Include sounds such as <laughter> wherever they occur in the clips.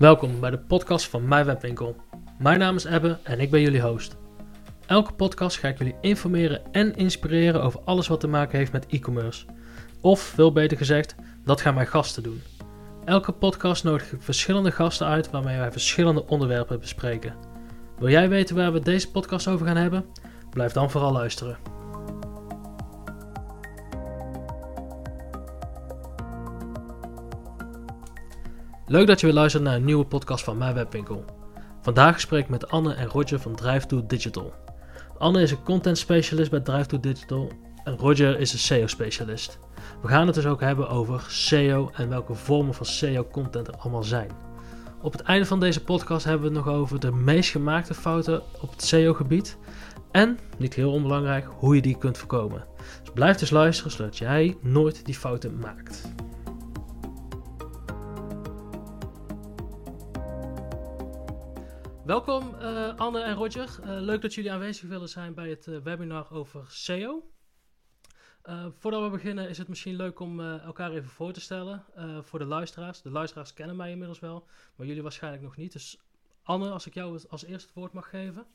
Welkom bij de podcast van Mijn Webwinkel. Mijn naam is Ebbe en ik ben jullie host. Elke podcast ga ik jullie informeren en inspireren over alles wat te maken heeft met e-commerce. Of, veel beter gezegd, dat gaan mijn gasten doen. Elke podcast nodig ik verschillende gasten uit waarmee wij verschillende onderwerpen bespreken. Wil jij weten waar we deze podcast over gaan hebben? Blijf dan vooral luisteren. Leuk dat je weer luistert naar een nieuwe podcast van Mijn Webwinkel. Vandaag spreek ik met Anne en Roger van Drive Digital. Anne is een content specialist bij Drive Digital en Roger is een SEO specialist. We gaan het dus ook hebben over SEO en welke vormen van SEO content er allemaal zijn. Op het einde van deze podcast hebben we het nog over de meest gemaakte fouten op het SEO-gebied en, niet heel onbelangrijk, hoe je die kunt voorkomen. Dus blijf dus luisteren zodat jij nooit die fouten maakt. Welkom uh, Anne en Roger. Uh, leuk dat jullie aanwezig willen zijn bij het uh, webinar over SEO. voordat we beginnen is het misschien leuk om elkaar even voor te stellen voor de luisteraars. De luisteraars kennen mij inmiddels wel, maar jullie waarschijnlijk nog niet. Dus Anne, als ik jou als eerste het woord mag geven.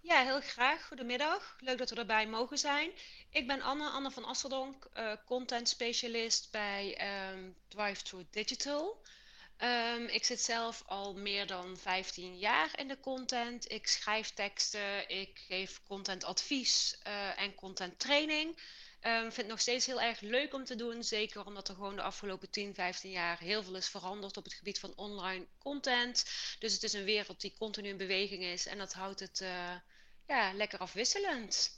Ja, heel graag. Goedemiddag. Leuk dat we erbij mogen zijn. Ik ben Anne, Anne van Asserdonk, content specialist bij um, Drive to Digital. Um, ik zit zelf al meer dan 15 jaar in de content. Ik schrijf teksten, ik geef contentadvies uh, en content training. Um, vind het nog steeds heel erg leuk om te doen. Zeker omdat er gewoon de afgelopen 10, 15 jaar heel veel is veranderd op het gebied van online content. Dus het is een wereld die continu in beweging is. En dat houdt het uh, ja, lekker afwisselend.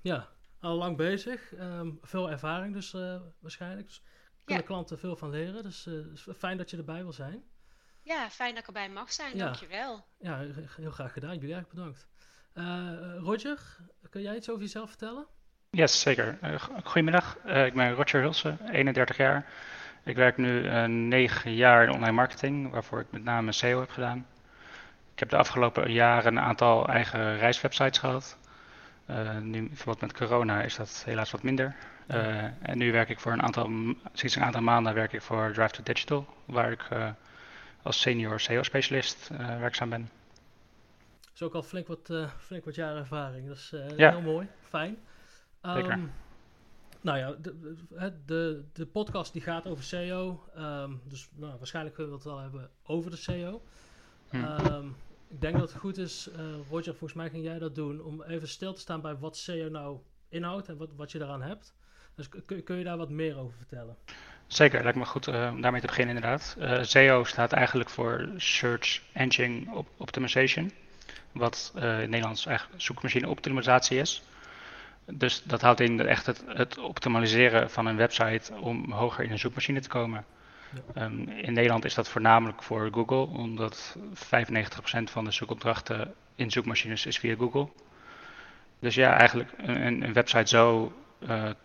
Ja, al lang bezig. Um, veel ervaring dus uh, waarschijnlijk. Dus kunnen klanten veel van leren. Dus uh, fijn dat je erbij wil zijn. Ja, fijn dat ik erbij mag zijn. Ja. Dankjewel. Ja, heel graag gedaan. Jullie erg bedankt. Uh, Roger, kun jij iets over jezelf vertellen? Yes, zeker. Uh, goedemiddag. ik ben Roger Hulsen, 31 jaar. Ik werk nu negen jaar in online marketing, waarvoor ik met name SEO heb gedaan. Ik heb de afgelopen jaren een aantal eigen reiswebsites gehad. nu, bijvoorbeeld met corona, is dat helaas wat minder. Uh, en nu werk ik voor een aantal, sinds een aantal maanden werk ik voor Drive to Digital, waar ik uh, als senior SEO-specialist uh, werkzaam ben. Dat is ook al flink wat, flink wat jaren ervaring, dat is ja. heel mooi, fijn. Um, nou ja, de, de, de, podcast die gaat over SEO, um, dus nou, waarschijnlijk kunnen we het wel hebben over de SEO. Hm. Um, ik denk dat het goed is, Roger, volgens mij ging jij dat doen, om even stil te staan bij wat SEO nou inhoudt en wat, wat je eraan hebt. Dus kun, kun je daar wat meer over vertellen? Zeker, lijkt me goed uh, daarmee te beginnen inderdaad. Uh, eh, SEO staat eigenlijk voor Search Engine Optimization, wat uh, in het Nederlands eigenlijk zoekmachine optimalisatie is. Dus dat houdt in echt het, het, optimaliseren van een website om hoger in een zoekmachine te komen. Ja. Um, in Nederland is dat voornamelijk voor Google, omdat 95% van de zoekopdrachten in zoekmachines is via Google. Dus ja, eigenlijk een, een website zo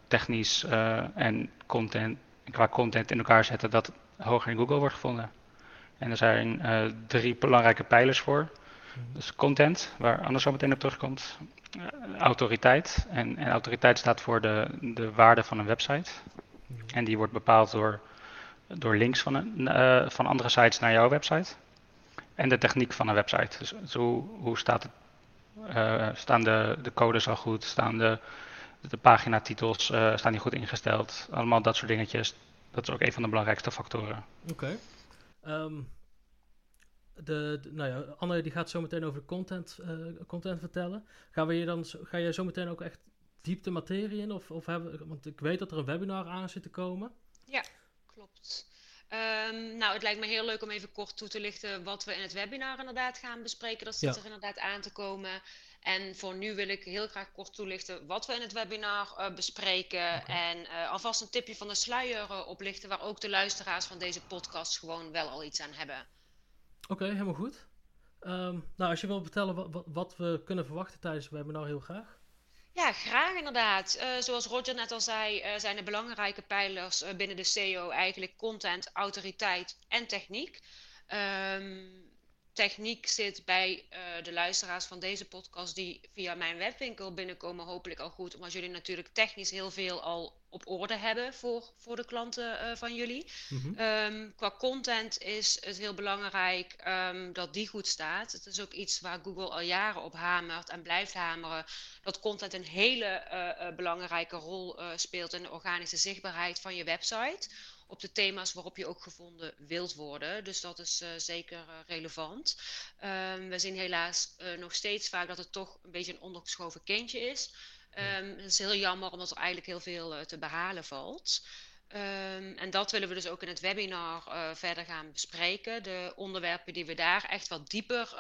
technisch uh, en content, qua content in elkaar zetten dat hoger in Google wordt gevonden. En er zijn uh, drie belangrijke pijlers voor. Dus content, waar anders zo meteen op terugkomt. autoriteit. En, en, autoriteit staat voor de, de waarde van een website. Mhm. En die wordt bepaald door, door links van, een, van andere sites naar jouw website. En de techniek van een website. Dus, dus hoe, hoe staat het, staan de, de codes al goed? Staan de, de paginatitels uh, staan niet goed ingesteld. Allemaal dat soort dingetjes. Dat is ook een van de belangrijkste factoren. Oké. Okay. Um, ehm, de, de, nou ja, Anne die gaat zo meteen over de content, uh, content vertellen. Gaan we hier dan, ga je zo meteen ook echt diepte materie in? Of, of hebben, want ik weet dat er een webinar aan zit te komen. Ja, klopt. Um, nou, het lijkt me heel leuk om even kort toe te lichten wat we in het webinar inderdaad gaan bespreken. Dat zit ja. er inderdaad aan te komen. En voor nu wil ik heel graag kort toelichten wat we in het webinar uh, bespreken. En uh, alvast een tipje van de sluier uh, oplichten, waar ook de luisteraars van deze podcast gewoon wel al iets aan hebben. Oké, okay, helemaal goed. Um, nou, als je wil vertellen wat, wat, we kunnen verwachten tijdens het webinar, heel graag. Ja, graag inderdaad. zoals Roger net al zei, zijn de belangrijke pijlers binnen de SEO eigenlijk content, autoriteit en techniek. Um, techniek zit bij uh, de luisteraars van deze podcast die via mijn webwinkel binnenkomen, hopelijk al goed. Omdat jullie natuurlijk technisch heel veel al op orde hebben voor, voor de klanten uh, van jullie. Mm -hmm. qua content is het heel belangrijk um, dat die goed staat. Het is ook iets waar Google al jaren op hamert en blijft hameren. Dat content een hele uh, belangrijke rol speelt in de organische zichtbaarheid van je website. Op de thema's waarop je ook gevonden wilt worden. Dus dat is zeker relevant. Um, we zien helaas nog steeds vaak dat het toch een beetje een ondergeschoven kindje is. Um, het is heel jammer omdat er eigenlijk heel veel te behalen valt. Um, en dat willen we dus ook in het webinar uh, verder gaan bespreken. De onderwerpen die we daar echt wat dieper, uh,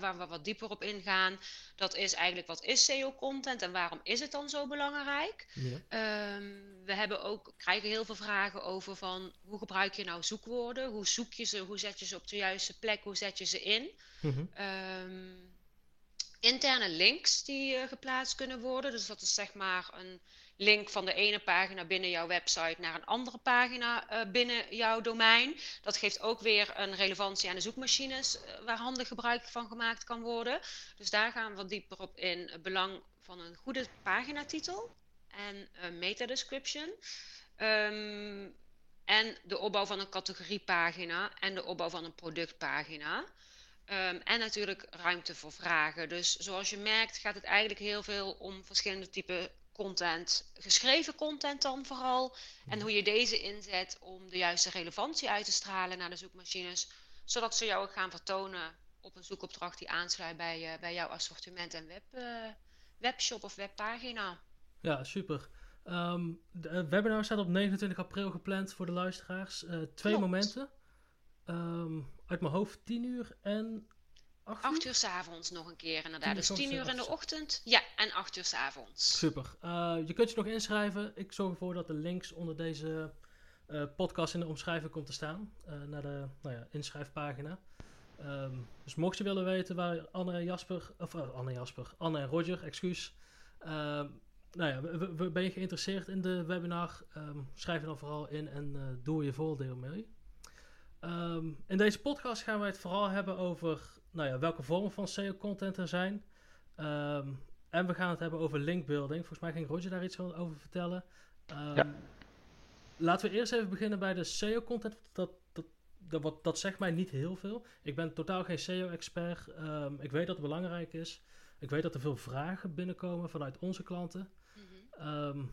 waar we wat dieper op ingaan, dat is eigenlijk wat is SEO-content en waarom is het dan zo belangrijk? Ja. Um, we hebben ook, krijgen heel veel vragen over van hoe gebruik je nou zoekwoorden? Hoe zoek je ze? Hoe zet je ze op de juiste plek? Hoe zet je ze in? Mm -hmm interne links die uh, geplaatst kunnen worden. Dus dat is zeg maar een link van de ene pagina binnen jouw website naar een andere pagina uh, binnen jouw domein. Dat geeft ook weer een relevantie aan de zoekmachines uh, waar handig gebruik van gemaakt kan worden. Dus daar gaan we wat dieper op in. Het belang van een goede paginatitel en een meta-description. Um, en de opbouw van een categoriepagina en de opbouw van een productpagina. Um, en natuurlijk ruimte voor vragen. Dus zoals je merkt gaat het eigenlijk heel veel om verschillende typen content. Geschreven content dan vooral. En hoe je deze inzet om de juiste relevantie uit te stralen naar de zoekmachines. Zodat ze jou ook gaan vertonen op een zoekopdracht die aansluit bij, uh, bij jouw assortiment en web, uh, webshop of webpagina. Ja, super. Um, de webinar staat op 29 april gepland voor de luisteraars. Uh, twee Klopt. momenten. Um, uit mijn hoofd 10 uur en 8 uur? 8 uur s'avonds nog een keer inderdaad. Dus 10 uur in de ochtend. Ja, en 8 uur s'avonds. Super. Uh, je kunt je nog inschrijven. Ik zorg ervoor dat de links onder deze uh, podcast in de omschrijving komt te staan. Uh, naar de nou ja, inschrijfpagina. Um, dus mocht je willen weten waar Anne en Jasper, of Anne en Jasper, Anne en Roger, excuus. nou ja, ben je geïnteresseerd in de webinar? Um, schrijf je dan vooral in en doe je voordeel mee. Um, in deze podcast gaan wij het vooral hebben over nou ja, welke vormen van SEO-content er zijn. Um, en we gaan het hebben over linkbuilding. Volgens mij ging Roger daar iets over vertellen. Um, ja. Laten we eerst even beginnen bij de SEO-content. Dat, dat, dat, dat, dat zegt mij niet heel veel. Ik ben totaal geen SEO-expert. ik weet dat het belangrijk is. Ik weet dat er veel vragen binnenkomen vanuit onze klanten. Mm -hmm.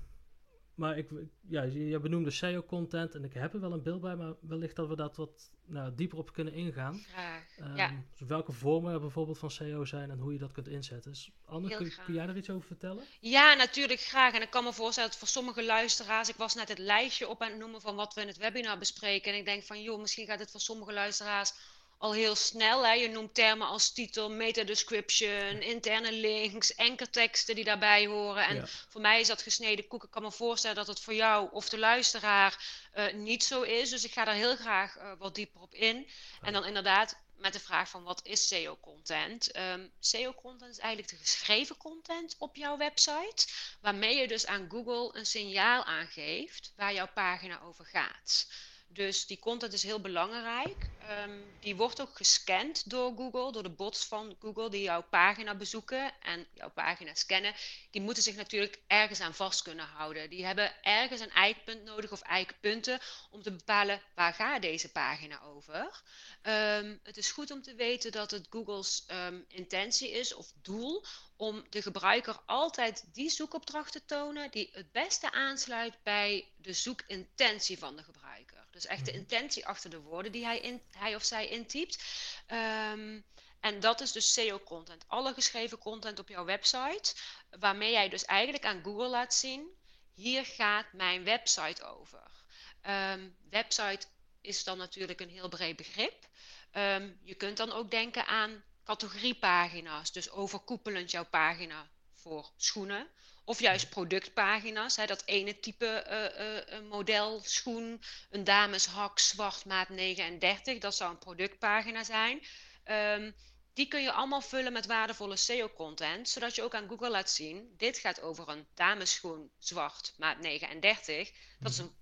Maar ik, ja, je benoemde SEO-content en ik heb er wel een beeld bij, maar wellicht dat we dat wat nou, dieper op kunnen ingaan. Graag, um, ja. Dus welke vormen er bijvoorbeeld van SEO zijn en hoe je dat kunt inzetten. Dus Anne, kun, kun, jij er iets over vertellen? Ja, natuurlijk graag. En ik kan me voorstellen dat voor sommige luisteraars, ik was net het lijstje op aan het noemen van wat we in het webinar bespreken. En ik denk van, joh, misschien gaat het voor sommige luisteraars al heel snel. Hè? Je noemt termen als titel, meta-description, interne links, enkerteksten die daarbij horen. En ja. voor mij is dat gesneden koek. Ik kan me voorstellen dat het voor jou of de luisteraar uh, niet zo is. Dus ik ga daar heel graag uh, wat dieper op in. En dan inderdaad met de vraag van wat is SEO-content? Um, SEO-content is eigenlijk de geschreven content op jouw website, waarmee je dus aan Google een signaal aangeeft waar jouw pagina over gaat. Dus die content is heel belangrijk. Um, die wordt ook gescand door Google, door de bots van Google die jouw pagina bezoeken en jouw pagina scannen. Die moeten zich natuurlijk ergens aan vast kunnen houden. Die hebben ergens een eikpunt nodig of eikpunten om te bepalen waar gaat deze pagina over. Um, het is goed om te weten dat het Google's um, intentie is of doel om de gebruiker altijd die zoekopdracht te tonen die het beste aansluit bij de zoekintentie van de gebruiker. Dus echt de mhm. intentie achter de woorden die hij, in, hij of zij intypt. Um, en dat is dus SEO-content. Alle geschreven content op jouw website, waarmee jij dus eigenlijk aan Google laat zien: hier gaat mijn website over. Um, website is dan natuurlijk een heel breed begrip. Um, je kunt dan ook denken aan categoriepagina's, dus overkoepelend jouw pagina voor schoenen. Of juist productpagina's, hè, dat ene type uh, uh, model schoen, een dameshak zwart maat 39, dat zou een productpagina zijn. Um, die kun je allemaal vullen met waardevolle SEO-content, zodat je ook aan Google laat zien: dit gaat over een dameschoen zwart maat 39. Dat is een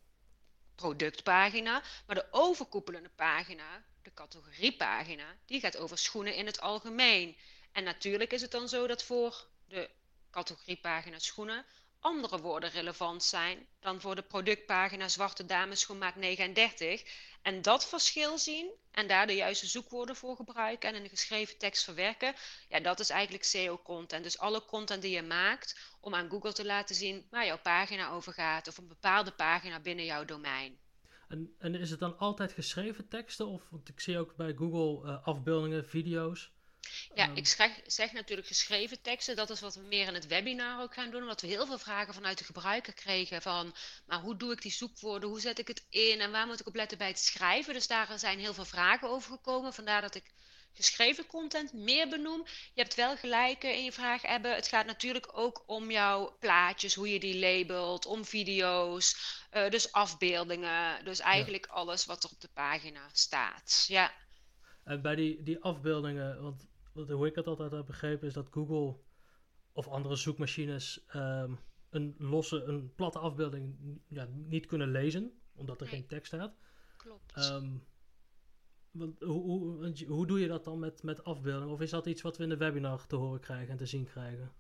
productpagina, maar de overkoepelende pagina, de categoriepagina, die gaat over schoenen in het algemeen. En natuurlijk is het dan zo dat voor de categoriepagina schoenen andere woorden relevant zijn dan voor de productpagina Zwarte Dames Schoenmaak 39. En dat verschil zien en daar de juiste zoekwoorden voor gebruiken en de geschreven tekst verwerken, ja, dat is eigenlijk SEO-content. Dus alle content die je maakt om aan Google te laten zien waar jouw pagina over gaat of een bepaalde pagina binnen jouw domein. En, en is het dan altijd geschreven teksten? Of, want ik zie ook bij Google uh, afbeeldingen, video's. Ja, ehm. ik zeg, zeg, natuurlijk geschreven teksten. Dat is wat we meer in het webinar ook gaan doen. Omdat we heel veel vragen vanuit de gebruiker kregen. Van, maar hoe doe ik die zoekwoorden? Hoe zet ik het in? En waar moet ik op letten bij het schrijven? Dus daar zijn heel veel vragen over gekomen. Vandaar dat ik geschreven content meer benoem. Je hebt wel gelijk in je vraag, hebben. Het gaat natuurlijk ook om jouw plaatjes, hoe je die labelt, om video's, uh, dus afbeeldingen. Dus eigenlijk alles wat er op de pagina staat. Ja. En bij die, die afbeeldingen, want hoe ik het altijd heb begrepen, is dat Google of andere zoekmachines um, een losse, een platte afbeelding ja, niet kunnen lezen, omdat er geen tekst staat. Klopt. Um, want, hoe, hoe, hoe doe je dat dan met, met afbeeldingen? Of is dat iets wat we in de webinar te horen krijgen en te zien krijgen?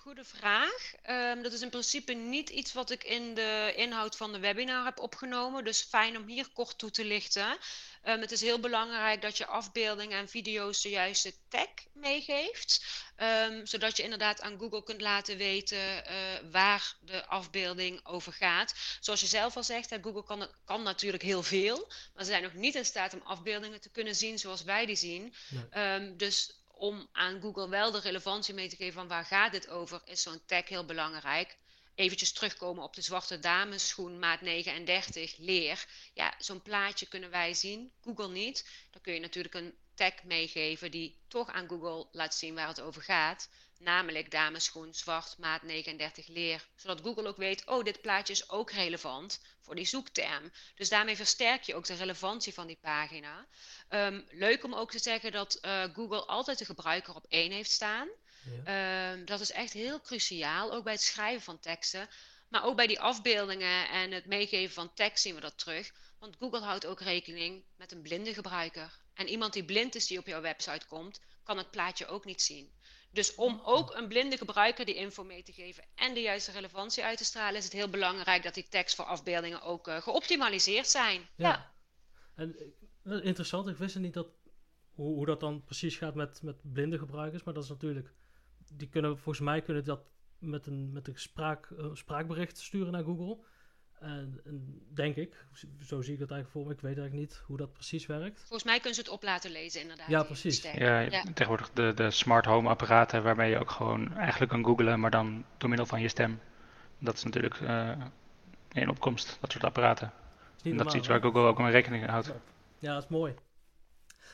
Goede vraag. Um, dat is in principe niet iets wat ik in de inhoud van de webinar heb opgenomen. Dus fijn om hier kort toe te lichten. Um, het is heel belangrijk dat je afbeeldingen en video's de juiste tag meegeeft. Um, zodat je inderdaad aan Google kunt laten weten uh, waar de afbeelding over gaat. Zoals je zelf al zegt, hè, Google kan, kan, natuurlijk heel veel. Maar ze zijn nog niet in staat om afbeeldingen te kunnen zien zoals wij die zien. Nee. dus om aan Google wel de relevantie mee te geven van waar gaat dit over, is zo'n tag heel belangrijk. Eventjes terugkomen op de zwarte damesschoen, maat 39, leer. Ja, zo'n plaatje kunnen wij zien, Google niet. Dan kun je natuurlijk een tag meegeven die toch aan Google laat zien waar het over gaat. Namelijk dameschoen, zwart, maat 39 leer. Zodat Google ook weet, oh, dit plaatje is ook relevant voor die zoekterm. Dus daarmee versterk je ook de relevantie van die pagina. Um, leuk om ook te zeggen dat uh, Google altijd de gebruiker op één heeft staan. Ja. Um, dat is echt heel cruciaal, ook bij het schrijven van teksten. Maar ook bij die afbeeldingen en het meegeven van tekst zien we dat terug. Want Google houdt ook rekening met een blinde gebruiker. En iemand die blind is die op jouw website komt, kan het plaatje ook niet zien. Dus om ook een blinde gebruiker die info mee te geven en de juiste relevantie uit te stralen, is het heel belangrijk dat die tekst voor afbeeldingen ook uh, geoptimaliseerd zijn. Ja. ja. En eh, interessant, ik wist niet dat, hoe, hoe, dat dan precies gaat met, met blinde gebruikers, maar dat is natuurlijk, die kunnen volgens mij kunnen dat met een, met een spraak, een spraakbericht sturen naar Google. En, en, denk ik, zo zie ik dat eigenlijk voor me. Ik weet eigenlijk niet hoe dat precies werkt. Volgens mij kunnen ze het op laten lezen, inderdaad. Ja, precies. Ja, ja, tegenwoordig de, de smart home apparaten waarmee je ook gewoon eigenlijk kan googlen, maar dan door middel van je stem. Dat is natuurlijk uh, in opkomst, dat soort apparaten. En dat is iets waar Google ook een rekening mee houdt. Ja, dat is mooi.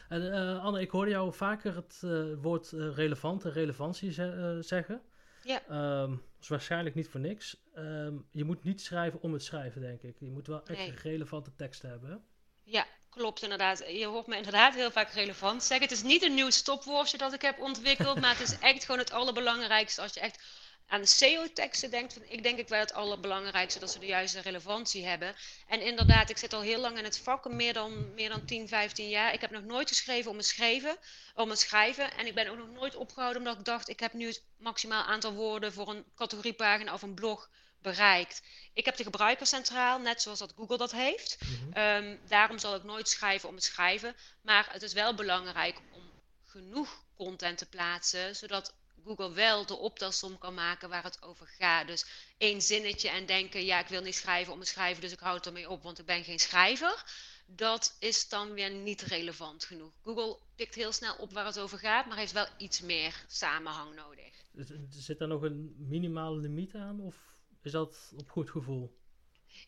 En uh, Anne, ik hoorde jou vaker het uh, woord relevant en relevantie ze zeggen. Ja. Um, is waarschijnlijk niet voor niks. Um, je moet niet schrijven om het schrijven, denk ik. Je moet wel echt nee. relevante teksten hebben. Ja, klopt inderdaad. Je hoort me inderdaad heel vaak relevant zeggen. Het is niet een nieuw stopwoordje dat ik heb ontwikkeld, maar het is <laughs> echt gewoon het allerbelangrijkste als je echt aan de SEO-teksten denkt, ik denk ik wel het allerbelangrijkste dat ze de juiste relevantie hebben. En inderdaad, ik zit al heel lang in het vak, meer dan, meer dan 10, 15 jaar. Ik heb nog nooit geschreven om het schrijven, om het schrijven. En ik ben ook nog nooit opgehouden omdat ik dacht, ik heb nu het maximaal aantal woorden voor een categoriepagina of een blog bereikt. Ik heb de gebruiker centraal, net zoals dat Google dat heeft. Mhm. um, daarom zal ik nooit schrijven om het schrijven. Maar het is wel belangrijk om genoeg content te plaatsen, zodat Google wel de optelsom kan maken waar het over gaat. Dus één zinnetje en denken, ja, ik wil niet schrijven om het schrijven, dus ik houd ermee op, want ik ben geen schrijver. Dat is dan weer niet relevant genoeg. Google pikt heel snel op waar het over gaat, maar heeft wel iets meer samenhang nodig. Zit er nog een minimale limiet aan of is dat op goed gevoel?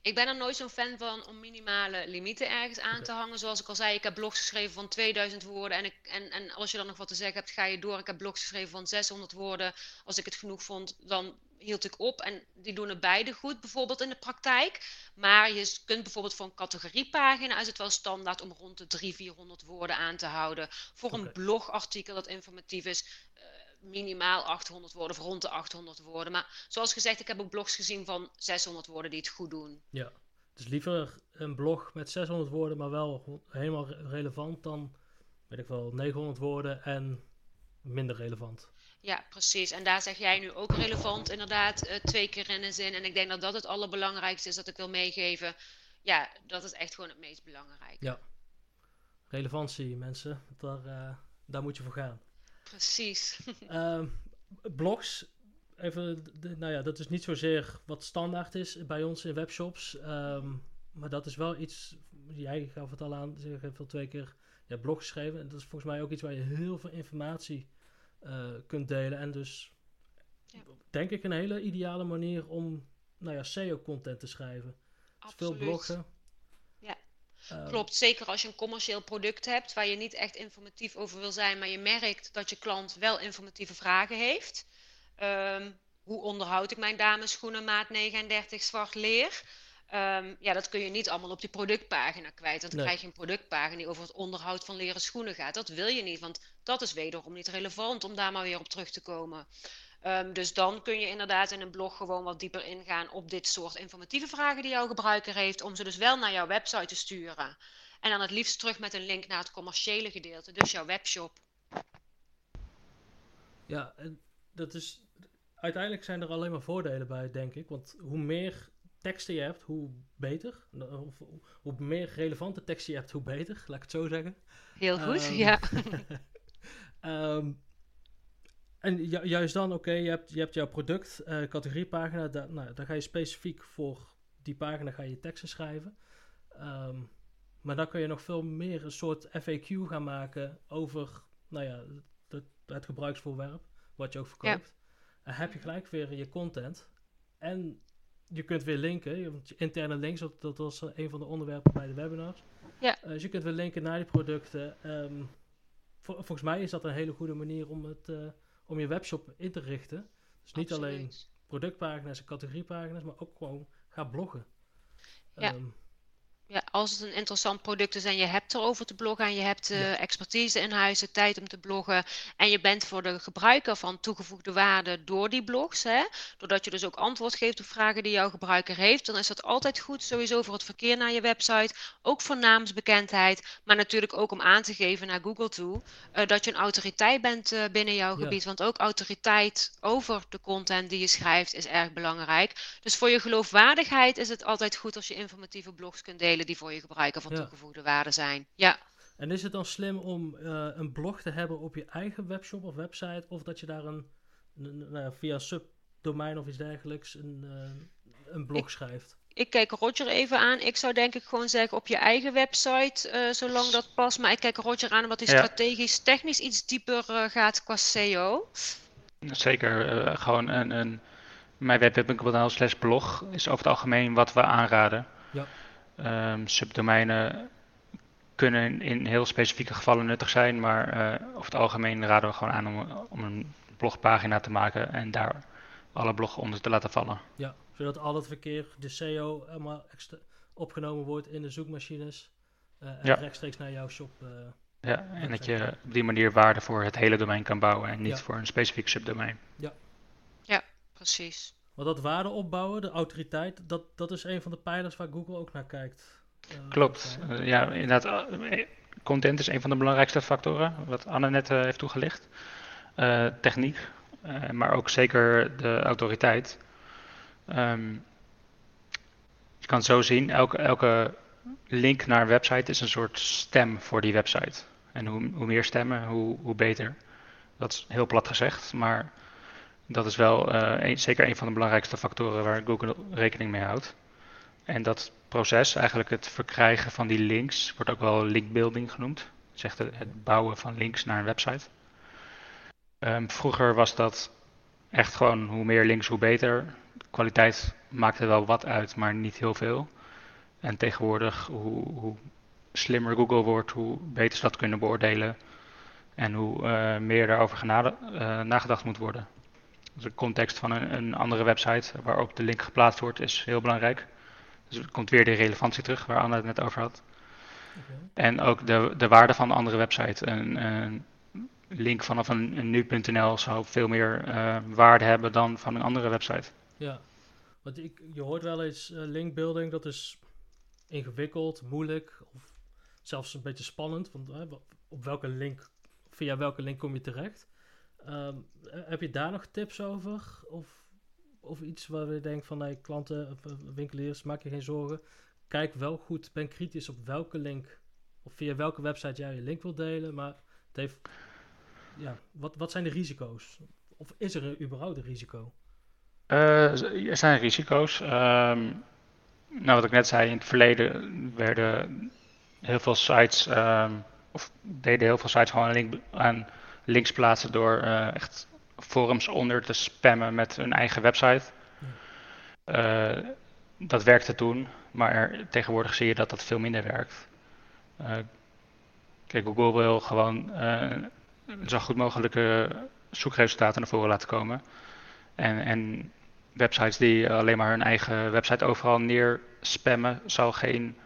Ik ben er nooit zo'n fan van om minimale limieten ergens aan te hangen. Zoals ik al zei, ik heb blogs geschreven van 2000 woorden. En, ik, en, en als je dan nog wat te zeggen hebt, ga je door. Ik heb blogs geschreven van 600 woorden. Als ik het genoeg vond, dan hield ik op. En die doen het beide goed, bijvoorbeeld in de praktijk. Maar je kunt bijvoorbeeld voor een categoriepagina is het wel standaard om rond de 300, 400 woorden aan te houden. Voor een blogartikel dat informatief is, minimaal 800 woorden of rond de 800 woorden. Maar zoals gezegd, ik heb ook blogs gezien van 600 woorden die het goed doen. Ja, dus liever een blog met 600 woorden, maar wel helemaal relevant dan, weet ik wel, 900 woorden en minder relevant. Ja, precies. En daar zeg jij nu ook relevant, inderdaad, uh, twee keer in een zin. En ik denk dat dat het allerbelangrijkste is dat ik wil meegeven. Ja, dat is echt gewoon het meest belangrijke. Ja. Relevantie, mensen. Daar, uh, daar moet je voor gaan. Precies. uh, <laughs> blogs, even, de, nou ja, dat is niet zozeer wat standaard is bij ons in webshops. Um, maar dat is wel iets, jij gaf het al aan, je hebt al twee keer ja, blog geschreven. En dat is volgens mij ook iets waar je heel veel informatie uh, kunt delen. En dus ja. denk ik een hele ideale manier om nou ja, SEO-content te schrijven. Dus veel bloggen. Uh, klopt. Zeker als je een commercieel product hebt waar je niet echt informatief over wil zijn, maar je merkt dat je klant wel informatieve vragen heeft. Um, hoe onderhoud ik mijn dameschoenen maat 39 zwart leer? Um, ja, dat kun je niet allemaal op die productpagina kwijt. Dan nee. krijg je een productpagina die over het onderhoud van leren schoenen gaat. Dat wil je niet, want dat is wederom niet relevant om daar maar weer op terug te komen. Um, dus dan kun je inderdaad in een blog gewoon wat dieper ingaan op dit soort informatieve vragen die jouw gebruiker heeft, om ze dus wel naar jouw website te sturen. En dan het liefst terug met een link naar het commerciële gedeelte, dus jouw webshop. Ja, en dat is. Uiteindelijk zijn er alleen maar voordelen bij, denk ik. Want hoe meer teksten je hebt, hoe beter. Of, hoe meer relevante teksten je hebt, hoe beter. Laat ik het zo zeggen. Heel goed, um, ja. um, <laughs> <laughs> en ju juist dan, oké, okay, je, hebt, je hebt jouw product, uh, categoriepagina. Da nou, daar ga je specifiek voor die pagina ga je teksten schrijven. Um, maar dan kun je nog veel meer een soort FAQ gaan maken over, nou ja, het, het gebruiksvoorwerp, wat je ook verkoopt. Ja. En heb je gelijk weer je content. En je kunt weer linken, want interne links, dat, dat was een van de onderwerpen bij de webinars. Ja. Uh, dus je kunt weer linken naar die producten. Um, vol, volgens mij is dat een hele goede manier om, het, uh, om je webshop in te richten. Dus niet Absoluut. alleen productpagina's en categoriepagina's, maar ook gewoon ga bloggen. Ja. Um, ja, als het een interessant product is en je hebt erover te bloggen en je hebt uh, ja. expertise in huis, de tijd om te bloggen en je bent voor de gebruiker van toegevoegde waarde door die blogs, hè, doordat je dus ook antwoord geeft op vragen die jouw gebruiker heeft, dan is dat altijd goed sowieso voor het verkeer naar je website, ook voor naamsbekendheid, maar natuurlijk ook om aan te geven naar Google toe uh, dat je een autoriteit bent uh, binnen jouw ja. gebied, want ook autoriteit over de content die je schrijft is erg belangrijk. Dus voor je geloofwaardigheid is het altijd goed als je informatieve blogs kunt delen die voor je gebruiker van ja. toegevoegde waarde zijn. Ja. En is het dan slim om uh, een blog te hebben op je eigen webshop of website, of dat je daar een, een nou, via subdomein of iets dergelijks een, uh, een blog ik, schrijft? Ik kijk Roger even aan. Ik zou denk ik gewoon zeggen op je eigen website, uh, zolang dat past. Maar ik kijk Roger aan wat hij ja. strategisch, technisch iets dieper gaat qua SEO. Zeker, gewoon een, een mijn webweb.nl slash blog is over het algemeen wat we aanraden. Ja. Um, subdomeinen kunnen in heel specifieke gevallen nuttig zijn, maar uh, over het algemeen raden we gewoon aan om, om, een blogpagina te maken en daar alle bloggen onder te laten vallen. Ja, zodat al het verkeer, de SEO, helemaal opgenomen wordt in de zoekmachines uh, en ja. rechtstreeks naar jouw shop. Uh, ja, en dat je op die manier waarde voor het hele domein kan bouwen en niet ja. voor een specifiek subdomein. Ja, ja precies. Maar dat waarde opbouwen, de autoriteit, dat, dat is een van de pijlers waar Google ook naar kijkt. Uh, Klopt. Uh, ja, inderdaad. Content is een van de belangrijkste factoren, wat Anne net uh, heeft toegelicht. techniek, maar ook zeker de autoriteit. Um, je kan het zo zien, elke, elke link naar een website is een soort stem voor die website. En hoe, hoe meer stemmen, hoe, hoe beter. Dat is heel plat gezegd, maar dat is wel een, zeker een van de belangrijkste factoren waar Google rekening mee houdt. En dat proces, eigenlijk het verkrijgen van die links, wordt ook wel linkbuilding genoemd. Zegt het, het bouwen van links naar een website. Um, vroeger was dat echt gewoon hoe meer links, hoe beter. Kwaliteit maakte wel wat uit, maar niet heel veel. En tegenwoordig, hoe, hoe slimmer Google wordt, hoe beter ze dat kunnen beoordelen. En hoe uh, meer daarover uh, nagedacht moet worden de context van een, een, andere website waarop de link geplaatst wordt is heel belangrijk. Dus er komt weer de relevantie terug waar Anne het net over had. Okay. En ook de, de waarde van een andere website. Een, een link vanaf een, een nu.nl zou veel meer uh, waarde hebben dan van een andere website. Ja, want ik, je hoort wel eens uh, linkbuilding, dat is ingewikkeld, moeilijk of zelfs een beetje spannend. Want uh, op welke link, via welke link kom je terecht? Ehm, heb je daar nog tips over? Of, of iets waar je denkt van, nee, klanten, of, winkeliers, maak je geen zorgen. Kijk wel goed, ben kritisch op welke link, of via welke website jij je link wilt delen. Maar het heeft, ja, wat, wat zijn de risico's? Of is er überhaupt een risico? er zijn risico's. Ehm, nou, wat ik net zei, in het verleden werden heel veel sites, ehm, of deden heel veel sites gewoon een link, aan links plaatsen door uh, echt forums onder te spammen met hun eigen website. Uh, dat werkte toen, maar tegenwoordig zie je dat dat veel minder werkt. Uh, kijk, Google wil gewoon zo goed mogelijke zoekresultaten naar voren laten komen. En, en websites die alleen maar hun eigen website overal neer spammen, zal geen.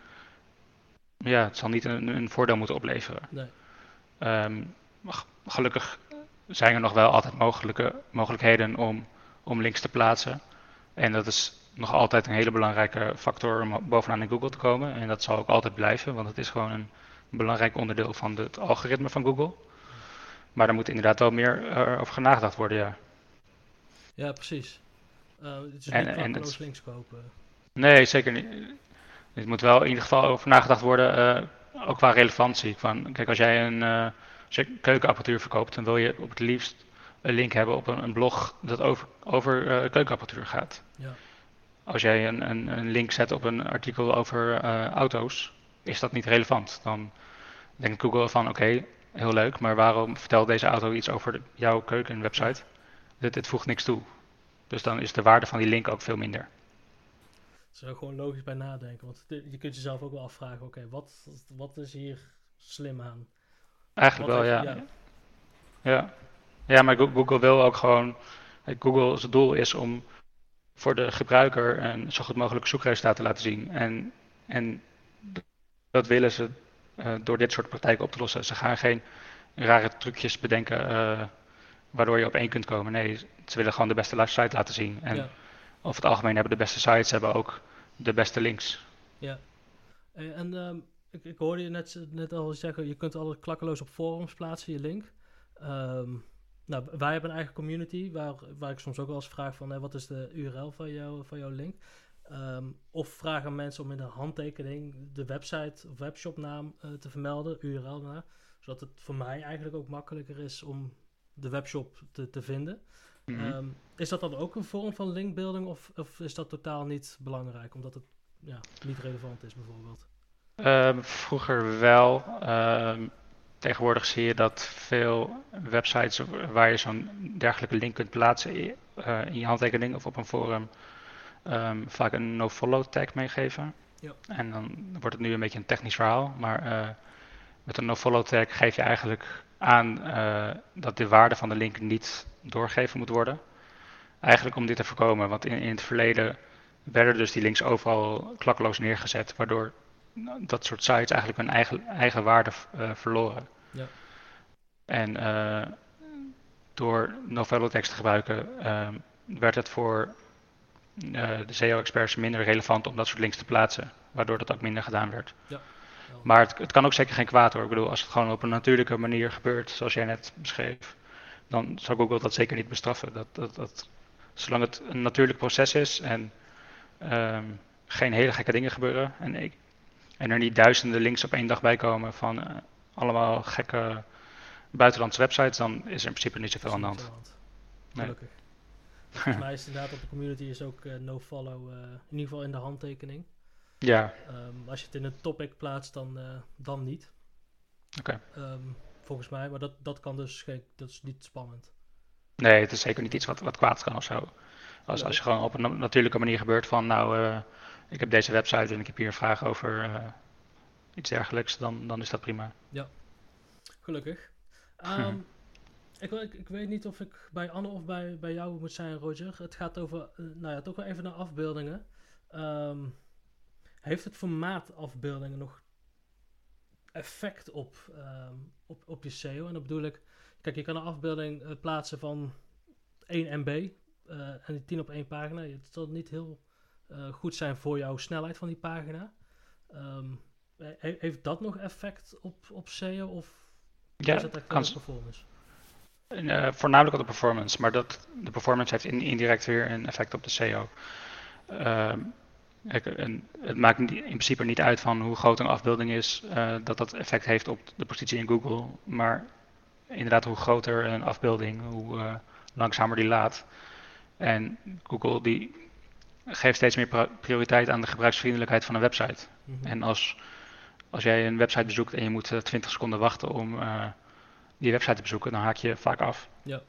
Ja, het zal niet een, een voordeel moeten opleveren. Nee. Um, gelukkig zijn er nog wel altijd mogelijke, mogelijkheden om, om links te plaatsen. En dat is nog altijd een hele belangrijke factor om bovenaan in Google te komen. En dat zal ook altijd blijven, want het is gewoon een belangrijk onderdeel van het algoritme van Google. Maar daar moet inderdaad wel meer uh, over nagedacht worden, ja. Ja, precies. Uh, het is en, niet en links kopen. Nee, zeker niet. Het moet wel in ieder geval over nagedacht worden, uh, ook qua relevantie. Van, kijk, als jij een, als je keukenapparatuur verkoopt, dan wil je op het liefst een link hebben op een, een blog dat over, over uh, keukenapparatuur gaat. Ja. Als jij een, een, een, link zet op een artikel over auto's, is dat niet relevant. Dan denkt Google van oké, heel leuk, maar waarom vertelt deze auto iets over jouw keukenwebsite? Dit, dit voegt niks toe. Dus dan is de waarde van die link ook veel minder. Zou er gewoon logisch bij nadenken. Want je kunt jezelf ook wel afvragen: oké, wat, wat is hier slim aan? Eigenlijk wel, ja. ja. ja. Ja, maar Google wil ook gewoon. Google's doel is om voor de gebruiker een zo goed mogelijk zoekresultaat te laten zien. En, en dat willen ze uh, door dit soort praktijken op te lossen. Ze gaan geen rare trucjes bedenken uh, waardoor je op één kunt komen. Nee, ze willen gewoon de beste site laten zien. En ja. over het algemeen hebben de beste sites hebben ook de beste links. Ja. En um, ik, ik, hoorde je net, net al zeggen, je kunt alles klakkeloos op forums plaatsen, je link. Um, nou, wij hebben een eigen community waar, waar ik soms ook wel eens vraag van, wat is de URL van, jou, van jouw link? Um, of vragen mensen om in de handtekening de website of webshopnaam uh, te vermelden, URL naar. Zodat het voor mij eigenlijk ook makkelijker is om de webshop te, te vinden. Mhm. Ehm, is dat dan ook een vorm van linkbuilding of, of is dat totaal niet belangrijk, omdat het ja, niet relevant is bijvoorbeeld? Um, vroeger wel. Um, tegenwoordig zie je dat veel websites waar je zo'n dergelijke link kunt plaatsen uh, in je handtekening of op een forum vaak een no-follow tag meegeven. Ja. En dan wordt het nu een beetje een technisch verhaal, maar uh, met een no-follow tag geef je eigenlijk aan uh, dat de waarde van de link niet doorgegeven moet worden. Eigenlijk om dit te voorkomen, want in, in het verleden werden dus die links overal klakkeloos neergezet, waardoor dat soort sites eigenlijk hun eigen, eigen waarde uh, verloren. Ja. En uh, door novello tekst te gebruiken, uh, werd het voor de SEO-experts minder relevant om dat soort links te plaatsen, waardoor dat ook minder gedaan werd. Ja. Maar het, het, kan ook zeker geen kwaad hoor. Ik bedoel, als het gewoon op een natuurlijke manier gebeurt, zoals jij net beschreef, dan zou Google dat zeker niet bestraffen. Dat, dat, dat, zolang het een natuurlijk proces is en um, geen hele gekke dingen gebeuren en, ik, en er niet duizenden links op één dag bij komen van uh, allemaal gekke buitenlandse websites, dan is er in principe niet zoveel aan de hand. Gelukkig. Volgens mij is inderdaad op de community is ook uh, no-follow, uh, in ieder geval in de handtekening. Ja. Um, als je het in een topic plaatst, dan, dan niet. Oké. Okay. Um, ehm, volgens mij, maar dat, dat kan dus geen, dat is niet spannend. Nee, het is zeker niet iets wat, wat kwaad kan of zo. Als, als je gewoon op een natuurlijke manier gebeurt van, nou, ik heb deze website en ik heb hier een vraag over uh, iets dergelijks, dan, dan is dat prima. Ja, gelukkig. Um, <laughs> ik, ik, ik, weet niet of ik bij Anne of bij, bij jou moet zijn, Roger. Het gaat over, nou ja, toch wel even naar afbeeldingen. Um, heeft het formaat afbeeldingen nog effect op, um, op, op je SEO? En dat bedoel ik, kijk, je kan een afbeelding uh, plaatsen van 1 MB uh, en die 10 op één pagina. Het zal niet heel uh, goed zijn voor jouw snelheid van die pagina. Um, he heeft dat nog effect op, op SEO of ja, is dat echt kan, performance? Uh, voornamelijk op de performance, maar dat, de performance heeft indirect weer een effect op de SEO. Uh, het maakt in principe niet uit van hoe groot een afbeelding is, uh, dat dat effect heeft op de positie in Google. Maar inderdaad, hoe groter een afbeelding, hoe langzamer die laat. En Google die geeft steeds meer prioriteit aan de gebruiksvriendelijkheid van een website. Mhm. En als, als jij een website bezoekt en je moet 20 seconden wachten om die website te bezoeken, dan haak je vaak af. Ja.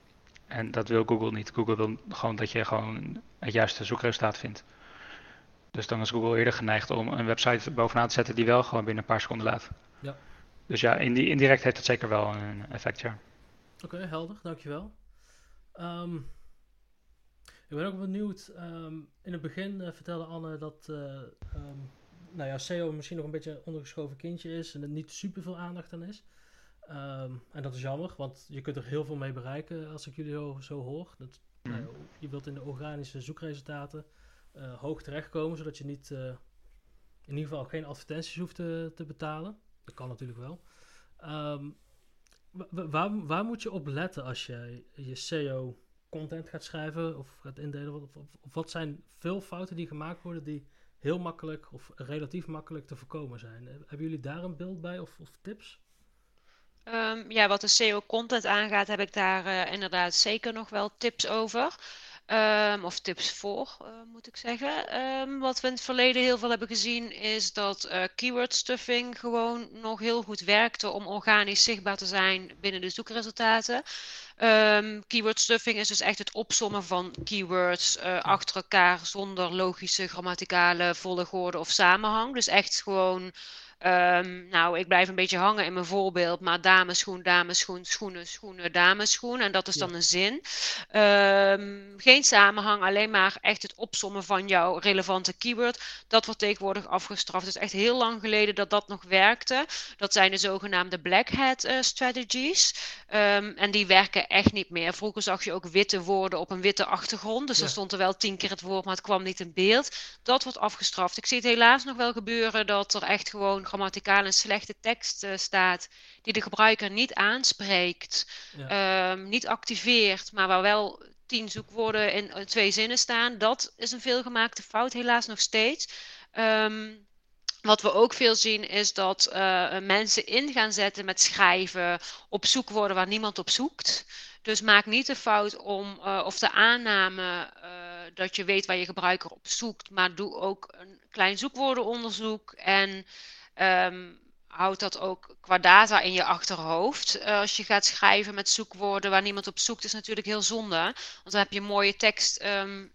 En dat wil Google niet. Google wil gewoon dat je gewoon het juiste zoekresultaat vindt. Dus dan is Google eerder geneigd om een website bovenaan te zetten die wel gewoon binnen een paar seconden laat. Ja. Dus ja, indirect heeft het zeker wel een effect, ja. Oké, helder, dankjewel. Um, ik ben ook benieuwd, ehm, in het begin uh, vertelde Anne dat uh, um, nou ja, SEO misschien nog een beetje een ondergeschoven kindje is en er niet super veel aandacht aan is. Um, en dat is jammer, want je kunt er heel veel mee bereiken als ik jullie zo, zo hoor. Dat, mm. nou, je wilt in de organische zoekresultaten uh, hoog terechtkomen, zodat je niet in ieder geval geen advertenties hoeft te, te betalen. Dat kan natuurlijk wel. Um, waar, waar moet je op letten als je je SEO content gaat schrijven of gaat indelen? Of, wat zijn veel fouten die gemaakt worden die heel makkelijk of relatief makkelijk te voorkomen zijn? Hebben jullie daar een beeld bij of, of tips? Um, ja, wat de SEO-content aangaat, heb ik daar uh, inderdaad zeker nog wel tips over. Um, of tips voor, uh, moet ik zeggen. Um, wat we in het verleden heel veel hebben gezien, is dat uh, keyword stuffing gewoon nog heel goed werkte om organisch zichtbaar te zijn binnen de zoekresultaten. Um, keyword stuffing is dus echt het opsommen van keywords uh, achter elkaar zonder logische grammaticale volgorde of samenhang. Dus echt gewoon Um, nou, ik blijf een beetje hangen in mijn voorbeeld, maar dameschoen, dameschoen, schoenen, schoenen, dameschoen. En dat is dan een zin. Um, geen samenhang, alleen maar echt het opsommen van jouw relevante keyword. Dat wordt tegenwoordig afgestraft. Het is echt heel lang geleden dat dat nog werkte. Dat zijn de zogenaamde black hat uh, strategies. Um, en die werken echt niet meer. Vroeger zag je ook witte woorden op een witte achtergrond. Dus ja. dan stond er wel tien keer het woord, maar het kwam niet in beeld. Dat wordt afgestraft. Ik zie het helaas nog wel gebeuren dat er echt gewoon grammaticaal een slechte tekst uh, staat, die de gebruiker niet aanspreekt, ja. um, niet activeert, maar waar wel tien zoekwoorden in, in, twee zinnen staan. Dat is een veelgemaakte fout, helaas nog steeds. Um, wat we ook veel zien is dat uh, mensen in gaan zetten met schrijven op zoekwoorden waar niemand op zoekt. Dus maak niet de fout om, uh, of de aanname uh, dat je weet waar je gebruiker op zoekt, maar doe ook een klein zoekwoordenonderzoek en Um, houd dat ook qua data in je achterhoofd. Uh, als je gaat schrijven met zoekwoorden waar niemand op zoekt, is natuurlijk heel zonde. Want dan heb je mooie tekst um,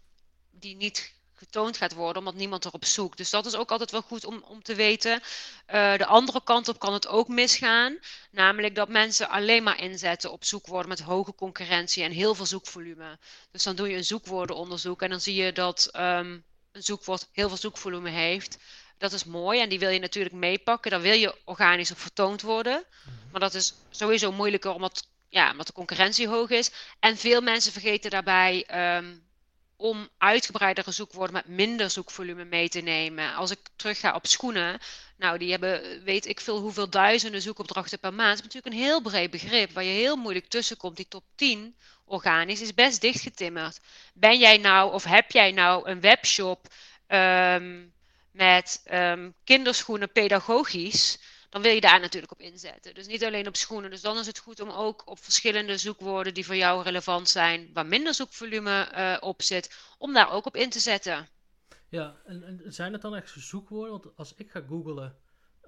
die niet getoond gaat worden, omdat niemand erop zoekt. Dus dat is ook altijd wel goed om, om te weten. Uh, de andere kant op kan het ook misgaan. Namelijk dat mensen alleen maar inzetten op zoekwoorden met hoge concurrentie en heel veel zoekvolume. Dus dan doe je een zoekwoordenonderzoek en dan zie je dat um, een zoekwoord heel veel zoekvolume heeft. Dat is mooi en die wil je natuurlijk meepakken. Daar wil je organisch op vertoond worden. Mhm. Maar dat is sowieso moeilijker omdat, ja, omdat de concurrentie hoog is. En veel mensen vergeten daarbij um, om uitgebreidere zoekwoorden met minder zoekvolume mee te nemen. Als ik terug ga op schoenen, nou die hebben weet ik veel hoeveel duizenden zoekopdrachten per maand. Dat is natuurlijk een heel breed begrip waar je heel moeilijk tussenkomt. Die top 10 organisch is best dichtgetimmerd. Ben jij nou of heb jij nou een webshop um, met um, kinderschoenen pedagogisch, dan wil je daar natuurlijk op inzetten. Dus niet alleen op schoenen. Dus dan is het goed om ook op verschillende zoekwoorden die voor jou relevant zijn, waar minder zoekvolume uh, op zit, om daar ook op in te zetten. Ja, en, en zijn het dan echt zoekwoorden? Want als ik ga googlen,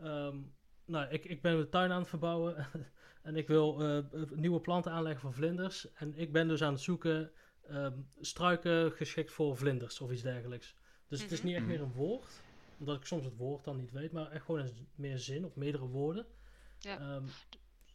um, nou, ik, ik ben mijn tuin aan het verbouwen <laughs> en ik wil uh, nieuwe planten aanleggen voor vlinders. En ik ben dus aan het zoeken um, struiken geschikt voor vlinders of iets dergelijks. Dus mm -hmm. het is niet echt meer een woord omdat ik soms het woord dan niet weet, maar echt gewoon meer zin of meerdere woorden. Ja. Um,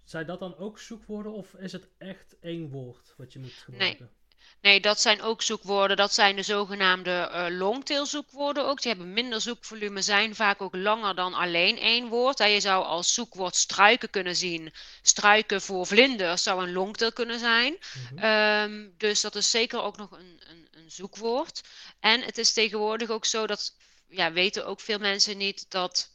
zijn dat dan ook zoekwoorden of is het echt één woord wat je moet gebruiken? Nee. Nee, dat zijn ook zoekwoorden. Dat zijn de zogenaamde uh, longtail zoekwoorden ook. Die hebben minder zoekvolume, zijn vaak ook langer dan alleen één woord. je zou als zoekwoord struiken kunnen zien. Struiken voor vlinders zou een longtail kunnen zijn. Mm -hmm. um, dus dat is zeker ook nog een, een, een zoekwoord. En het is tegenwoordig ook zo dat ja, weten ook veel mensen niet dat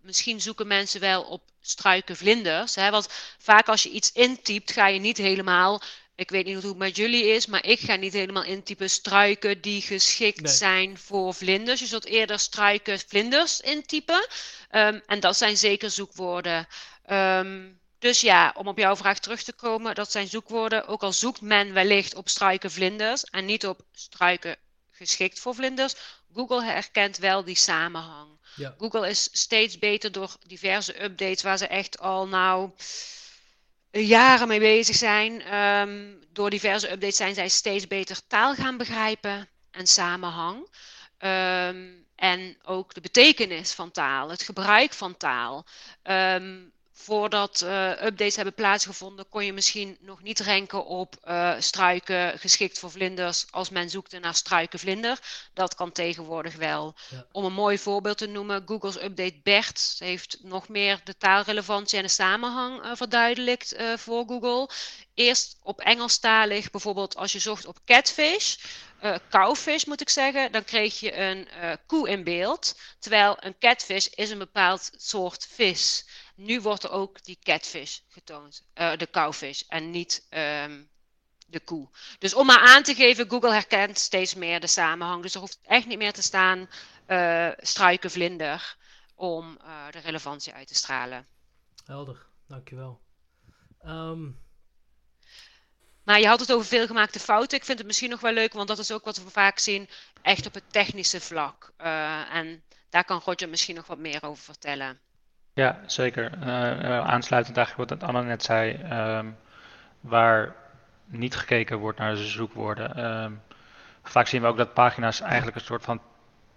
misschien zoeken mensen wel op struiken vlinders. Hè? Want vaak als je iets intypt, ga je niet helemaal ik weet niet hoe het met jullie is, maar ik ga niet helemaal intypen struiken die geschikt zijn voor vlinders. Je zult eerder struiken vlinders intypen. Um, en dat zijn zeker zoekwoorden. Um, dus ja, om op jouw vraag terug te komen, dat zijn zoekwoorden. Ook al zoekt men wellicht op struiken vlinders en niet op struiken geschikt voor vlinders, Google herkent wel die samenhang. Ja. Google is steeds beter door diverse updates waar ze echt al nou jaren mee bezig zijn. Um, door diverse updates zijn zij steeds beter taal gaan begrijpen en samenhang. Um, en ook de betekenis van taal, het gebruik van taal. Um, voordat uh, updates hebben plaatsgevonden, kon je misschien nog niet renken op uh, struiken geschikt voor vlinders als men zoekte naar struikenvlinder. Dat kan tegenwoordig wel. Om een mooi voorbeeld te noemen, Google's update BERT heeft nog meer de taalrelevantie en de samenhang uh, verduidelijkt voor Google. Eerst op Engelstalig, bijvoorbeeld als je zocht op catfish, uh, cowfish moet ik zeggen, dan kreeg je een koe in beeld. Terwijl een catfish is een bepaald soort vis nu wordt er ook die catfish getoond, uh, de cowfish en niet um, de koe. Dus om maar aan te geven, Google herkent steeds meer de samenhang. Dus er hoeft echt niet meer te staan uh, struikenvlinder om uh, de relevantie uit te stralen. Helder, dankjewel. Um... Maar je had het over veelgemaakte fouten. Ik vind het misschien nog wel leuk, want dat is ook wat we vaak zien, echt op het technische vlak. En daar kan Roger misschien nog wat meer over vertellen. Ja, zeker. Uh, aansluitend eigenlijk wat Anna net zei, um, waar niet gekeken wordt naar de zoekwoorden. Um, vaak zien we ook dat pagina's eigenlijk een soort van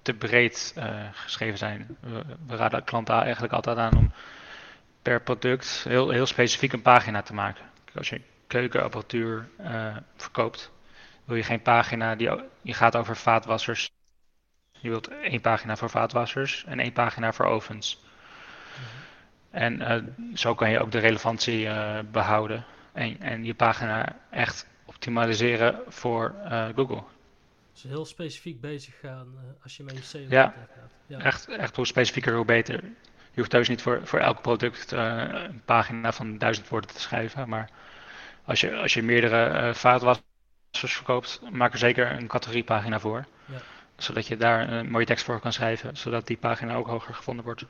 te breed uh, geschreven zijn. We, raden klanten eigenlijk altijd aan om per product heel, heel specifiek een pagina te maken. Als je keukenapparatuur verkoopt, wil je geen pagina die je gaat over vaatwassers. Je wilt één pagina voor vaatwassers en één pagina voor ovens. En uh, zo kan je ook de relevantie uh, behouden en, en je pagina echt optimaliseren voor uh, Google. Dus heel specifiek bezig gaan als je met je SEO ja, gaat. Ja, echt, echt hoe specifieker hoe beter. Je hoeft thuis niet voor, voor elk product een pagina van duizend woorden te schrijven. Maar als je, als je meerdere vaatwassers verkoopt, maak er zeker een categoriepagina voor. Ja. Zodat je daar een mooie tekst voor kan schrijven, zodat die pagina ook hoger gevonden wordt.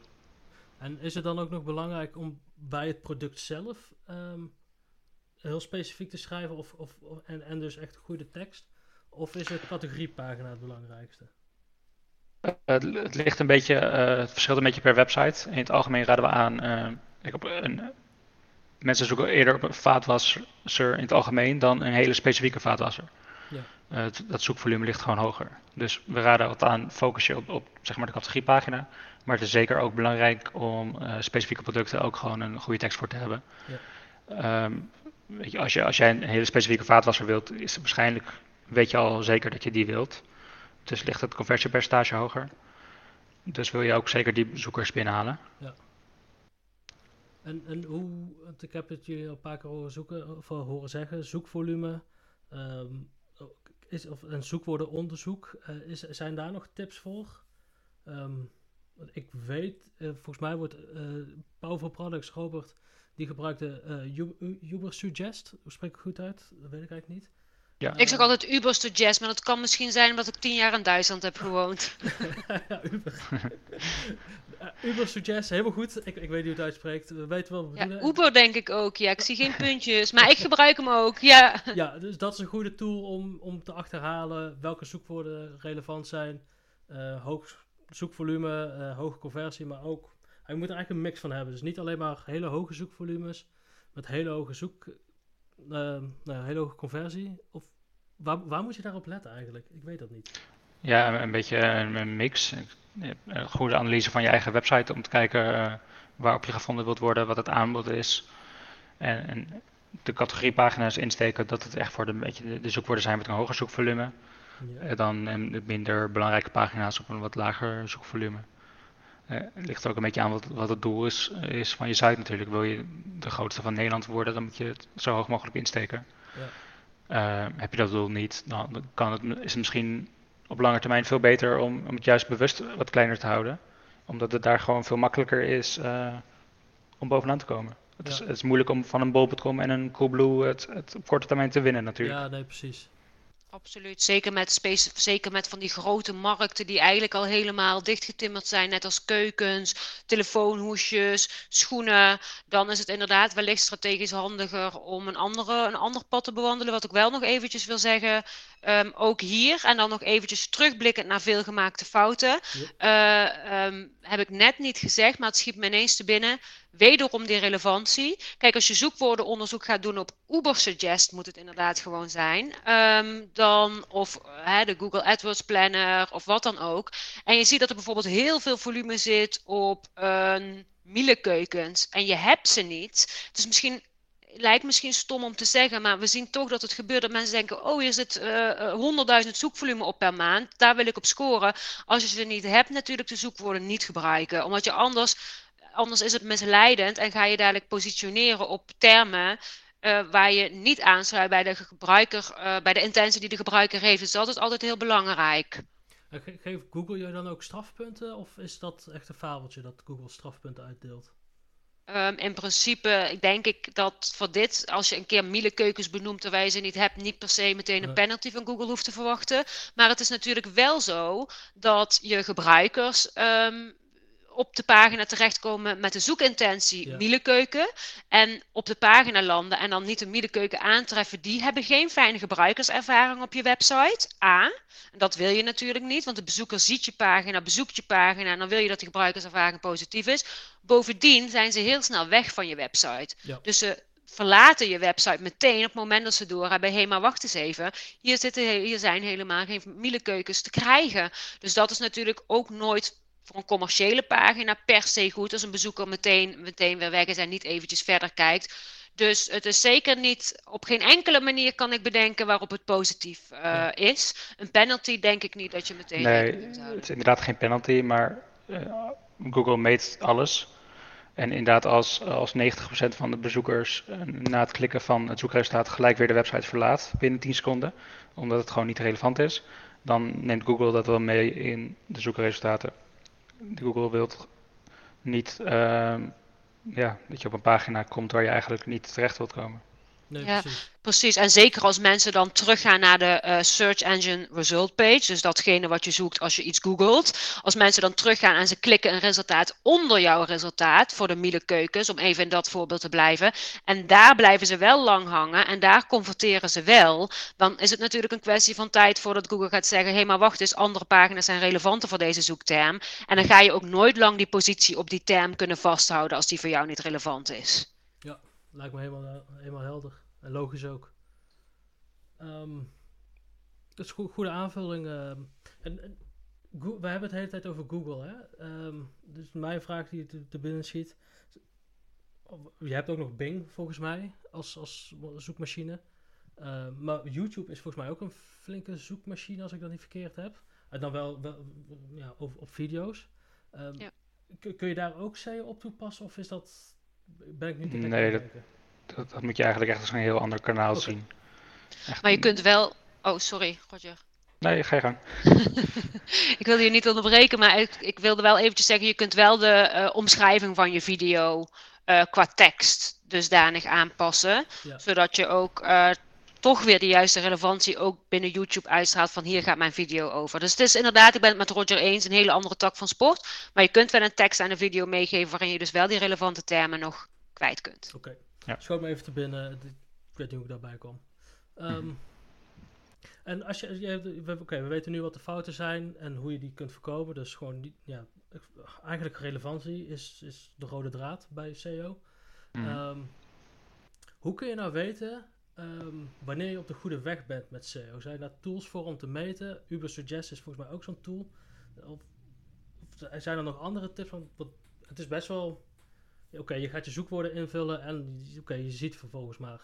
En is het dan ook nog belangrijk om bij het product zelf um, heel specifiek te schrijven of, of, en, en dus echt goede tekst? Of is het categoriepagina het belangrijkste? Uh, het, ligt een beetje, uh, het verschilt een beetje per website. In het algemeen raden we aan, op een, mensen zoeken eerder op een vaatwasser in het algemeen dan een hele specifieke vaatwasser. Ja. dat zoekvolume ligt gewoon hoger. Dus we raden altijd aan, focus je op, op zeg maar de categoriepagina. Maar het is zeker ook belangrijk om uh, specifieke producten ook gewoon een goede tekst voor te hebben. Ja. Um, weet je, als, je, als jij een hele specifieke vaatwasser wilt, is het waarschijnlijk, weet je al zeker dat je die wilt. Dus ligt het conversiepercentage hoger. Dus wil je ook zeker die bezoekers binnenhalen. Ja. En, en hoe, ik heb het jullie al een paar keer horen, zoeken, of horen zeggen, zoekvolume um, is, of een zoekwoordenonderzoek. Uh, is, zijn daar nog tips voor? Um, ik weet, uh, volgens mij wordt uh, Powerful Products, Robert, die gebruikte Uber Suggest. Hoe spreek ik goed uit? Dat weet ik eigenlijk niet. Ja. Ik zeg altijd Uber Suggest, maar dat kan misschien zijn omdat ik tien jaar in Duitsland heb gewoond. ja, <laughs> Uber. Uber Suggest, helemaal goed. Ik, ik weet niet hoe het uitspreekt. We weten wel wat we ja, Uber denk ik ook, ja. Ik zie geen <laughs> puntjes, maar ik gebruik hem ook, ja. Ja, dus dat is een goede tool om, om te achterhalen welke zoekwoorden relevant zijn. Uh, hoog zoekvolume, uh, hoge conversie, maar ook... Je moet er eigenlijk een mix van hebben. Dus niet alleen maar hele hoge zoekvolumes met hele hoge zoek... Uh, nou, hele hoge conversie. Of waar, waar moet je daarop letten eigenlijk? Ik weet dat niet. Ja, een beetje een, mix. Een goede analyse van je eigen website om te kijken uh, waarop je gevonden wilt worden, wat het aanbod is. En, en de categoriepagina's insteken dat het echt voor de, beetje de, de zoekwoorden zijn met een hoger zoekvolume. Ja. Eh, dan minder belangrijke pagina's op een wat lager zoekvolume. Uh, het ligt ook een beetje aan wat, wat het doel is, is van je site natuurlijk. Wil je de grootste van Nederland worden, dan moet je het zo hoog mogelijk insteken. Ja. Uh, heb je dat doel niet, dan kan het, is het misschien op lange termijn veel beter om, om het juist bewust wat kleiner te houden. Omdat het daar gewoon veel makkelijker is uh, om bovenaan te komen. Het, is, het is moeilijk om van een bol.com en een Coolblue het, het op korte termijn te winnen natuurlijk. Ja, nee, precies. Absoluut. Zeker met, zeker met van die grote markten die eigenlijk al helemaal dichtgetimmerd zijn, net als keukens, telefoonhoesjes, schoenen. Dan is het inderdaad wellicht strategisch handiger om een, andere, een ander pad te bewandelen. Wat ik wel nog eventjes wil zeggen, um, ook hier, en dan nog eventjes terugblikkend naar veelgemaakte fouten, uh, um, heb ik net niet gezegd, maar het schiet me ineens te binnen. Wederom die relevantie. Kijk, als je zoekwoordenonderzoek gaat doen op Uber Suggest, moet het inderdaad gewoon zijn. Um, dan, of de Google AdWords Planner, of wat dan ook. En je ziet dat er bijvoorbeeld heel veel volume zit op een Miele-keukens en je hebt ze niet. Dus misschien lijkt misschien stom om te zeggen, maar we zien toch dat het gebeurt dat mensen denken: oh, hier zit uh, 100.000 zoekvolume op per maand, daar wil ik op scoren. Als je ze niet hebt, natuurlijk de zoekwoorden niet gebruiken, omdat je anders, anders is het misleidend en ga je dadelijk positioneren op termen. Uh, waar je niet aansluit bij de gebruiker, uh, bij de intentie die de gebruiker heeft. Dus dat is altijd heel belangrijk. Geeft Google je dan ook strafpunten? Of is dat echt een fabeltje dat Google strafpunten uitdeelt? Um, in principe denk ik dat voor dit, als je een keer Miele-keukens benoemt terwijl je ze niet hebt, niet per se meteen een penalty van Google hoeft te verwachten. Maar het is natuurlijk wel zo dat je gebruikers um, op de pagina terechtkomen met de zoekintentie ja. Mielekeuken. En op de pagina landen en dan niet een Mielekeuken aantreffen. Die hebben geen fijne gebruikerservaring op je website. A. En dat wil je natuurlijk niet, want de bezoeker ziet je pagina, bezoekt je pagina. En dan wil je dat de gebruikerservaring positief is. Bovendien zijn ze heel snel weg van je website. Ja. Dus ze verlaten je website meteen op het moment dat ze doorhebben. Hé, hey, maar wacht eens even. Hier, zitten, hier zijn helemaal geen Mielekeukens te krijgen. Dus dat is natuurlijk ook nooit voor een commerciële pagina per se goed als een bezoeker meteen, meteen weer weg is en niet eventjes verder kijkt. Dus het is zeker niet, op geen enkele manier kan ik bedenken waarop het positief uh, ja. is. Een penalty denk ik niet dat je meteen. Nee, het is inderdaad geen penalty, maar uh, Google meet alles. En inderdaad, als, als 90% van de bezoekers uh, na het klikken van het zoekresultaat gelijk weer de website verlaat binnen 10 seconden, omdat het gewoon niet relevant is, dan neemt Google dat wel mee in de zoekresultaten. Google wil niet uh, ja, dat je op een pagina komt waar je eigenlijk niet terecht wilt komen. Nee, ja, precies. precies. En zeker als mensen dan teruggaan naar de uh, Search Engine Result Page, dus datgene wat je zoekt als je iets googelt. Als mensen dan teruggaan en ze klikken een resultaat onder jouw resultaat voor de Miele keukens, om even in dat voorbeeld te blijven. En daar blijven ze wel lang hangen en daar converteren ze wel. Dan is het natuurlijk een kwestie van tijd voordat Google gaat zeggen: hé, hey, maar wacht eens, andere pagina's zijn relevanter voor deze zoekterm. En dan ga je ook nooit lang die positie op die term kunnen vasthouden als die voor jou niet relevant is. Ja, lijkt me helemaal, helemaal helder. En logisch ook. Um, dat is een goede aanvulling. Uh, en, en we hebben het de hele tijd over Google. Hè? Um, dus mijn vraag die te, te binnen schiet. Je hebt ook nog Bing volgens mij als, als zoekmachine. Uh, maar YouTube is volgens mij ook een flinke zoekmachine als ik dat niet verkeerd heb. En dan wel, wel ja, op, op video's. Um, ja. Kun je daar ook SEO op toepassen of is dat... Ben ik niet Nee, dat, dat, dat, moet je eigenlijk echt als een heel ander kanaal okay. zien. Echt maar je kunt wel. Oh, sorry, Roger. Nee, ga je gang. <laughs> ik wilde je niet onderbreken, maar ik, ik, wilde wel eventjes zeggen: je kunt wel de uh, omschrijving van je video uh, qua tekst dusdanig aanpassen. Ja. Zodat je ook uh, toch weer de juiste relevantie ook binnen YouTube uitstraalt van hier gaat mijn video over. Dus het is inderdaad, ik ben het met Roger eens, een hele andere tak van sport. Maar je kunt wel een tekst aan een video meegeven waarin je dus wel die relevante termen nog kwijt kunt. Oké. Okay. Ja. Schoot me even te binnen. Ik weet niet hoe ik daarbij kom. Um, mm. En als je, je oké, okay, we weten nu wat de fouten zijn en hoe je die kunt voorkomen. Dus gewoon, die, ja, eigenlijk relevantie is, is de rode draad bij SEO. Mm. Um, hoe kun je nou weten um, wanneer je op de goede weg bent met SEO? Zijn daar tools voor om te meten? Uber Suggest is volgens mij ook zo'n tool. Of, of, zijn er nog andere tips? Want het is best wel Oké, je gaat je zoekwoorden invullen en oké, je ziet vervolgens maar.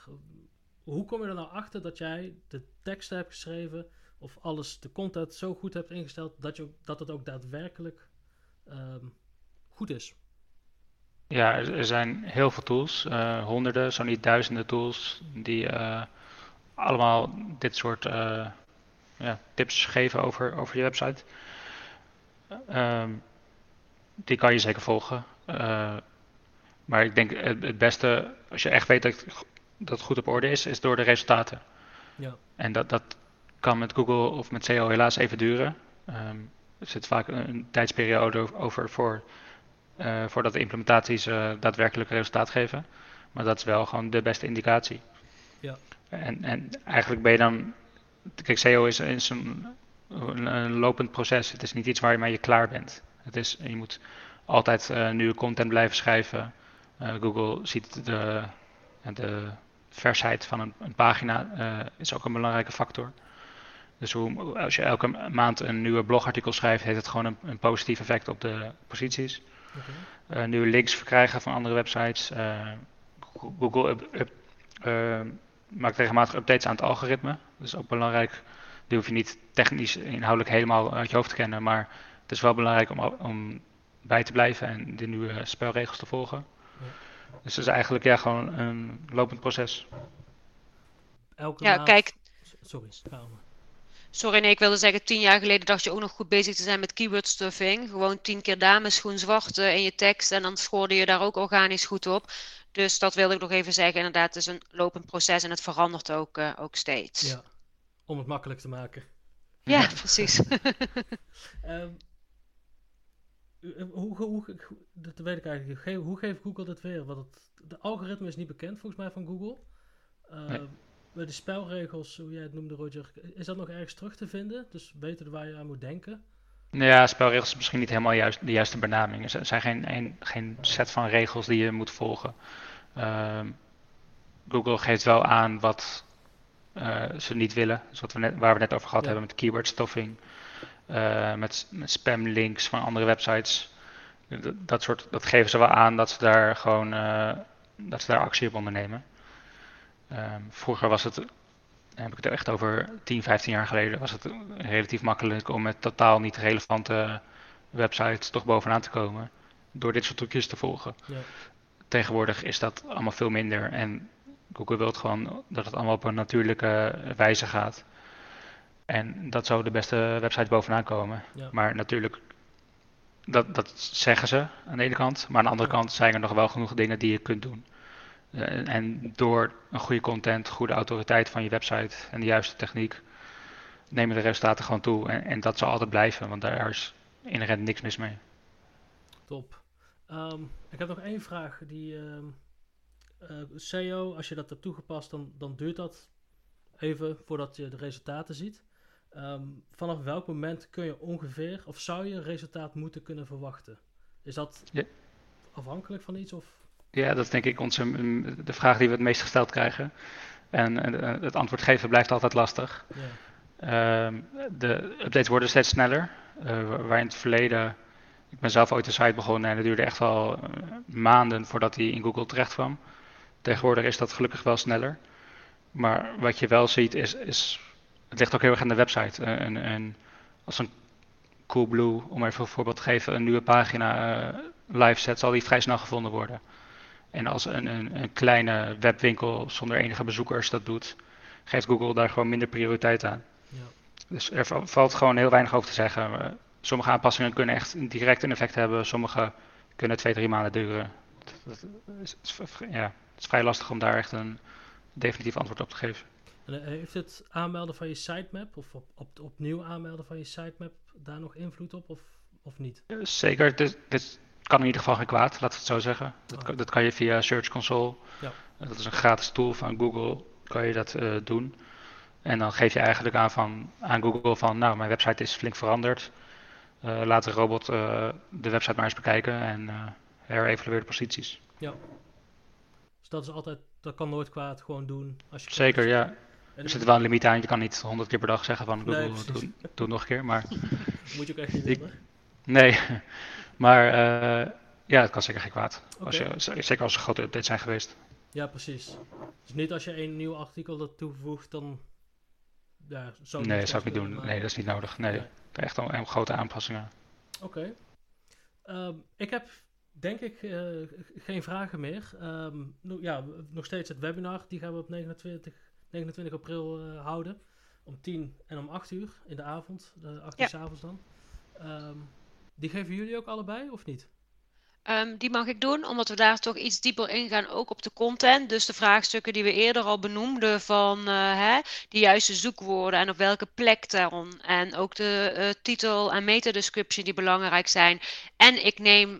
Hoe kom je er nou achter dat jij de tekst hebt geschreven of alles, de content zo goed hebt ingesteld dat, je, dat het ook daadwerkelijk um, goed is? Ja, er, zijn heel veel tools, uh, honderden, zo niet duizenden tools, die uh, allemaal dit soort uh, ja, tips geven over, over je website. Um, die kan je zeker volgen. Maar ik denk het, het beste, als je echt weet dat dat het goed op orde is, is door de resultaten. Ja. En dat, dat kan met Google of met SEO helaas even duren. Ehm, er zit vaak een, tijdsperiode over voor, uh, voordat de implementaties uh, daadwerkelijk resultaat geven. Maar dat is wel gewoon de beste indicatie. Ja. En, en eigenlijk ben je dan. Kijk, SEO is, is een, een, lopend proces. Het is niet iets waarmee je klaar bent. Het is, je moet altijd uh, nieuwe content blijven schrijven. Google ziet de, de versheid van een, een pagina uh, is ook een belangrijke factor. Dus hoe, als je elke maand een nieuwe blogartikel schrijft, heeft het gewoon een, een positief effect op de posities. Okay. Uh, nieuwe links verkrijgen van andere websites. Uh, Google up, up, maakt regelmatig updates aan het algoritme. Dat is ook belangrijk. Die hoef je niet technisch inhoudelijk helemaal uit je hoofd te kennen, maar het is wel belangrijk om, om bij te blijven en de nieuwe spelregels te volgen. Dus het is eigenlijk ja, gewoon een lopend proces. Elke ja, maand... kijk. Sorry, Sorry, nee, ik wilde zeggen, tien jaar geleden dacht je ook nog goed bezig te zijn met keyword stuffing. Gewoon tien keer dameschoen zwart in je tekst en dan scoorde je daar ook organisch goed op. Dus dat wilde ik nog even zeggen. Inderdaad, het is een lopend proces en het verandert ook, uh, ook steeds. Ja, om het makkelijk te maken. Ja, precies. um, <laughs> <laughs> hoe, hoe, dat weet ik eigenlijk niet. Hoe geeft Google dit weer? Want het, de algoritme is niet bekend volgens mij van Google. Uh, Bij de spelregels, hoe jij het noemde Roger, is dat nog ergens terug te vinden? Dus weten waar je aan moet denken? Nou ja, spelregels is misschien niet helemaal juist, de juiste benaming. Er zijn geen, een, geen set van regels die je moet volgen. Uh, Google geeft wel aan wat uh, ze niet willen. Dus wat we net, waar we net over gehad ja. hebben met keyword stuffing. Uh, met, met spamlinks van andere websites. Dat, dat, soort, dat geven ze wel aan dat ze daar gewoon uh, dat ze daar actie op ondernemen. Um, vroeger was het, heb ik het echt over 10, 15 jaar geleden, was het relatief makkelijk om met totaal niet relevante websites toch bovenaan te komen. Door dit soort trucjes te volgen. Ja. Tegenwoordig is dat allemaal veel minder. En Google wil gewoon dat het allemaal op een natuurlijke wijze gaat. En dat zou de beste websites bovenaan komen. Ja. Maar natuurlijk, dat, dat zeggen ze aan de ene kant. Maar aan de andere kant zijn er nog wel genoeg dingen die je kunt doen. Uh, en door een goede content, goede autoriteit van je website en de juiste techniek, nemen de resultaten gewoon toe. En, en dat zal altijd blijven, want daar is inherent niks mis mee. Top. Um, ik heb nog één vraag. Die um, uh, SEO, als je dat hebt toegepast, dan, dan duurt dat even voordat je de resultaten ziet. Um, vanaf welk moment kun je ongeveer, of zou je een resultaat moeten kunnen verwachten? Is dat ja. afhankelijk van iets? Of? Ja, dat is denk ik onze, de vraag die we het meest gesteld krijgen. En uh, het antwoord geven blijft altijd lastig. Ja. Um, de updates worden steeds sneller. Uh, waar in het verleden, ik ben zelf ooit een site begonnen en het duurde echt wel uh, maanden voordat hij in Google terecht kwam. Tegenwoordig is dat gelukkig wel sneller. Maar wat je wel ziet is, is het ligt ook heel erg aan de website. En, en als een Coolblue, om even een voorbeeld te geven, een nieuwe pagina uh, live zet, zal die vrij snel gevonden worden. En als een, een, een, kleine webwinkel zonder enige bezoekers dat doet, geeft Google daar gewoon minder prioriteit aan. Ja. Dus er valt gewoon heel weinig over te zeggen. Sommige aanpassingen kunnen echt direct een effect hebben, sommige kunnen twee, drie maanden duren. Dat, is, ja, het is vrij lastig om daar echt een definitief antwoord op te geven. En heeft het aanmelden van je sitemap of op, op, opnieuw aanmelden van je sitemap daar nog invloed op of, of niet? Zeker, dit, dit kan in ieder geval geen kwaad, laten we het zo zeggen. Dat, oh. dat kan je via Search Console. Ja. Dat is een gratis tool van Google, kan je dat uh, doen. En dan geef je eigenlijk aan, van, aan Google van, nou, mijn website is flink veranderd. Uh, laat de robot uh, de website maar eens bekijken en herevalueer de posities. Ja. Dus dat is altijd, dat kan nooit kwaad gewoon doen. Als je Zeker, ja. Er zit wel een limiet aan. Je kan niet honderd keer per dag zeggen van Google, nee, doe, doe nog een keer. Maar <laughs> Moet je ook echt niet willen. Nee, <laughs> maar uh, ja, het kan zeker geen kwaad. Okay. Als je, zeker als er grote updates zijn geweest. Ja, precies. Dus niet als je een nieuw artikel dat toevoegt, dan... Ja, zo nee, dat zou ik niet doen. Maar... Nee, dat is niet nodig. Nee, nee. echt om, om grote aanpassingen. Oké. Okay. Um, ik heb denk ik uh, geen vragen meer. Um, no, ja, nog steeds het webinar. Die gaan we op 29 29 april uh, houden. Om 10 en om 8 uur in de avond. De 8 uur s avonds dan. Um, die geven jullie ook allebei of niet? Ehm, die mag ik doen, omdat we daar toch iets dieper ingaan, ook op de content. Dus de vraagstukken die we eerder al benoemden van uh, hè, de juiste zoekwoorden en op welke plek daarom. En ook de uh, titel en meta-description die belangrijk zijn. En ik neem uh,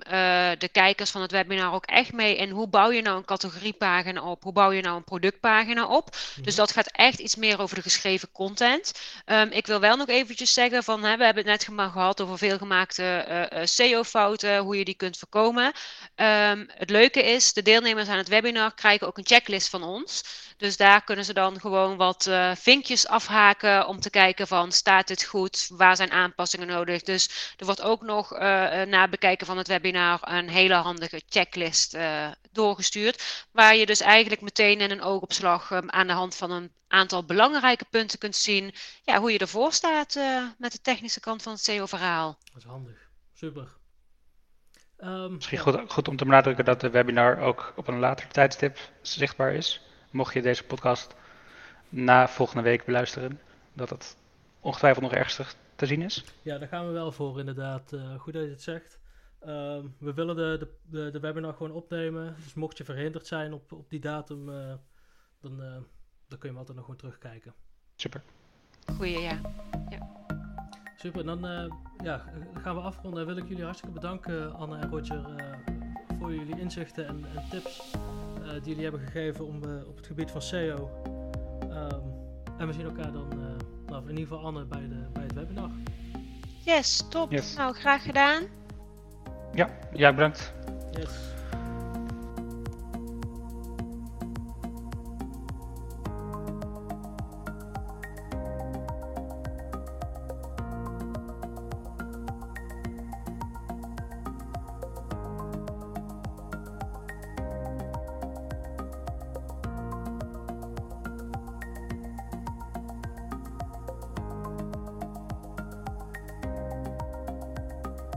de kijkers van het webinar ook echt mee in hoe bouw je nou een categoriepagina op? Hoe bouw je nou een productpagina op? Mm-hmm. Dus dat gaat echt iets meer over de geschreven content. Um, ik wil wel nog eventjes zeggen van, hè, we hebben het net gehad over veelgemaakte SEO-fouten, hoe je die kunt Um, het leuke is, de deelnemers aan het webinar krijgen ook een checklist van ons. Dus daar kunnen ze dan gewoon wat uh, vinkjes afhaken om te kijken van staat dit goed, waar zijn aanpassingen nodig. Dus er wordt ook nog uh, na het bekijken van het webinar een hele handige checklist doorgestuurd. Waar je dus eigenlijk meteen in een oogopslag um, aan de hand van een aantal belangrijke punten kunt zien ja, hoe je ervoor staat met de technische kant van het SEO-verhaal. Dat is handig. Super. Um, Misschien ja. goed, goed, om te benadrukken dat de webinar ook op een later tijdstip zichtbaar is. Mocht je deze podcast na volgende week beluisteren, dat het ongetwijfeld nog ergens te zien is. Ja, daar gaan we wel voor inderdaad. Uh, goed dat je het zegt. Um, we willen de, de, de, de, webinar gewoon opnemen. Dus mocht je verhinderd zijn op, op die datum, uh, dan, uh, dan kun je hem altijd nog gewoon terugkijken. Super. Goeie, ja. ja. Super, dan uh, ja, gaan we afronden. Wil ik jullie hartstikke bedanken, Anne en Roger, uh, voor jullie inzichten en, en tips uh, die jullie hebben gegeven om, op het gebied van SEO. Um, en we zien elkaar dan, nou, in ieder geval Anne, bij, de, bij het webinar. Yes, top. Yes. Nou, graag gedaan. Ja, ja bedankt. Yes.